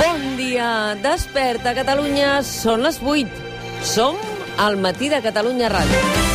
Bon dia, desperta Catalunya, són les 8. Som al matí de Catalunya Ràdio.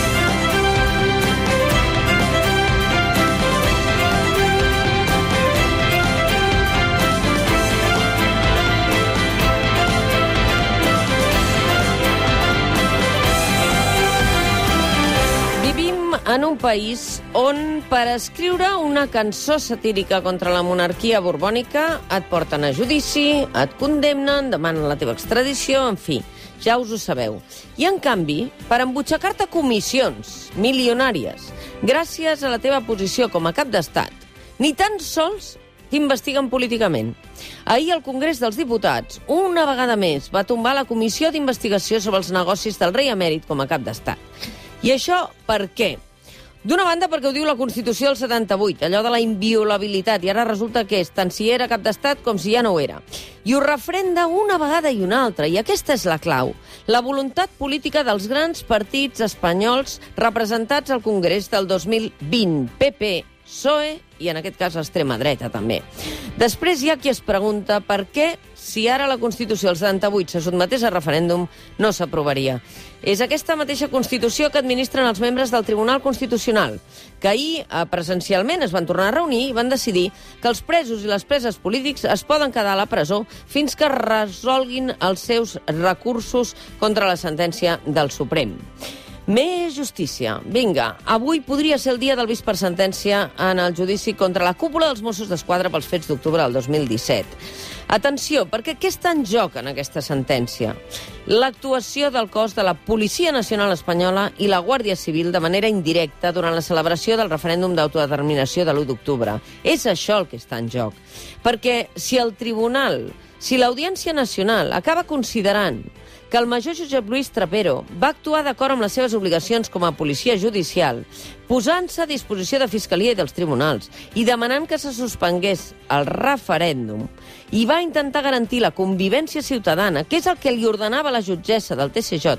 En un país on per escriure una cançó satírica contra la monarquia borbònica et porten a judici, et condemnen, demanen la teva extradició, en fi, ja us ho sabeu. I, en canvi, per embutxacar-te comissions milionàries, gràcies a la teva posició com a cap d'estat, ni tan sols t'investiguen políticament. Ahir el Congrés dels Diputats, una vegada més, va tombar la comissió d'investigació sobre els negocis del rei emèrit com a cap d'estat. I això per què? D'una banda, perquè ho diu la Constitució del 78, allò de la inviolabilitat, i ara resulta que és tant si era cap d'estat com si ja no ho era. I ho refrenda una vegada i una altra, i aquesta és la clau. La voluntat política dels grans partits espanyols representats al Congrés del 2020, PP, PSOE i, en aquest cas, l'extrema dreta, també. Després hi ha qui es pregunta per què, si ara la Constitució del 78 se sotmetés a referèndum, no s'aprovaria. És aquesta mateixa Constitució que administren els membres del Tribunal Constitucional, que ahir eh, presencialment es van tornar a reunir i van decidir que els presos i les preses polítics es poden quedar a la presó fins que resolguin els seus recursos contra la sentència del Suprem. Més justícia. Vinga, avui podria ser el dia del vist per sentència en el judici contra la cúpula dels Mossos d'Esquadra pels fets d'octubre del 2017. Atenció, perquè què està en joc en aquesta sentència? L'actuació del cos de la Policia Nacional Espanyola i la Guàrdia Civil de manera indirecta durant la celebració del referèndum d'autodeterminació de l'1 d'octubre. És això el que està en joc. Perquè si el Tribunal, si l'Audiència Nacional acaba considerant que el major Josep Lluís Trapero va actuar d'acord amb les seves obligacions com a policia judicial, posant-se a disposició de Fiscalia i dels tribunals i demanant que se suspengués el referèndum i va intentar garantir la convivència ciutadana, que és el que li ordenava la jutgessa del TCJ,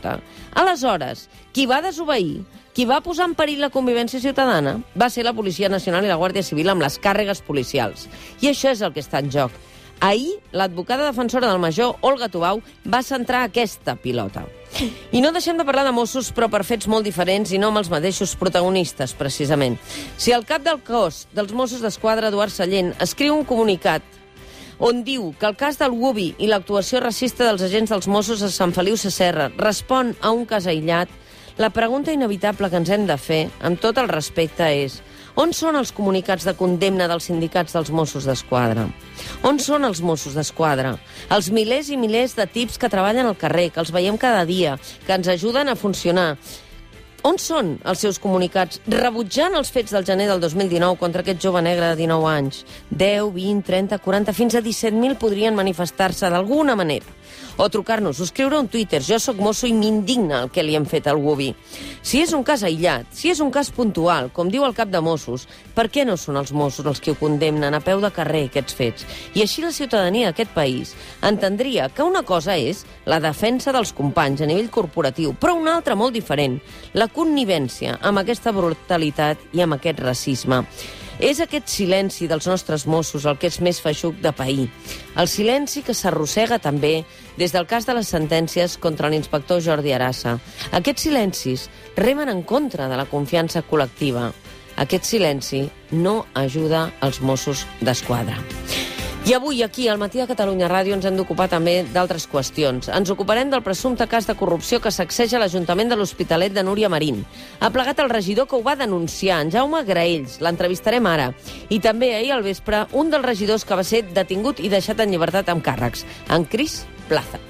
aleshores, qui va desobeir qui va posar en perill la convivència ciutadana va ser la Policia Nacional i la Guàrdia Civil amb les càrregues policials. I això és el que està en joc. Ahir, l'advocada defensora del major, Olga Tubau, va centrar aquesta pilota. I no deixem de parlar de Mossos, però per fets molt diferents i no amb els mateixos protagonistes, precisament. Si el cap del cos dels Mossos d'Esquadra, Eduard Sallent, escriu un comunicat on diu que el cas del Gubi i l'actuació racista dels agents dels Mossos a Sant Feliu Sacerra respon a un cas aïllat, la pregunta inevitable que ens hem de fer, amb tot el respecte, és on són els comunicats de condemna dels sindicats dels Mossos d'Esquadra? On són els Mossos d'Esquadra? Els milers i milers de tips que treballen al carrer, que els veiem cada dia, que ens ajuden a funcionar. On són els seus comunicats rebutjant els fets del gener del 2019 contra aquest jove negre de 19 anys? 10, 20, 30, 40, fins a 17.000 podrien manifestar-se d'alguna manera o trucar-nos escriure un Twitter. Jo sóc mosso i m'indigna el que li hem fet al Gubi. Si és un cas aïllat, si és un cas puntual, com diu el cap de Mossos, per què no són els Mossos els que ho condemnen a peu de carrer aquests fets? I així la ciutadania d'aquest país entendria que una cosa és la defensa dels companys a nivell corporatiu, però una altra molt diferent, la connivència amb aquesta brutalitat i amb aquest racisme. És aquest silenci dels nostres Mossos el que és més feixuc de pair. El silenci que s'arrossega també des del cas de les sentències contra l'inspector Jordi Arassa. Aquests silencis remen en contra de la confiança col·lectiva. Aquest silenci no ajuda els Mossos d'Esquadra. I avui, aquí, al Matí de Catalunya Ràdio, ens hem d'ocupar també d'altres qüestions. Ens ocuparem del presumpte cas de corrupció que sacseja l'Ajuntament de l'Hospitalet de Núria Marín. Ha plegat el regidor que ho va denunciar, en Jaume Graells. L'entrevistarem ara. I també ahir al vespre, un dels regidors que va ser detingut i deixat en llibertat amb càrrecs, en Cris Plaza.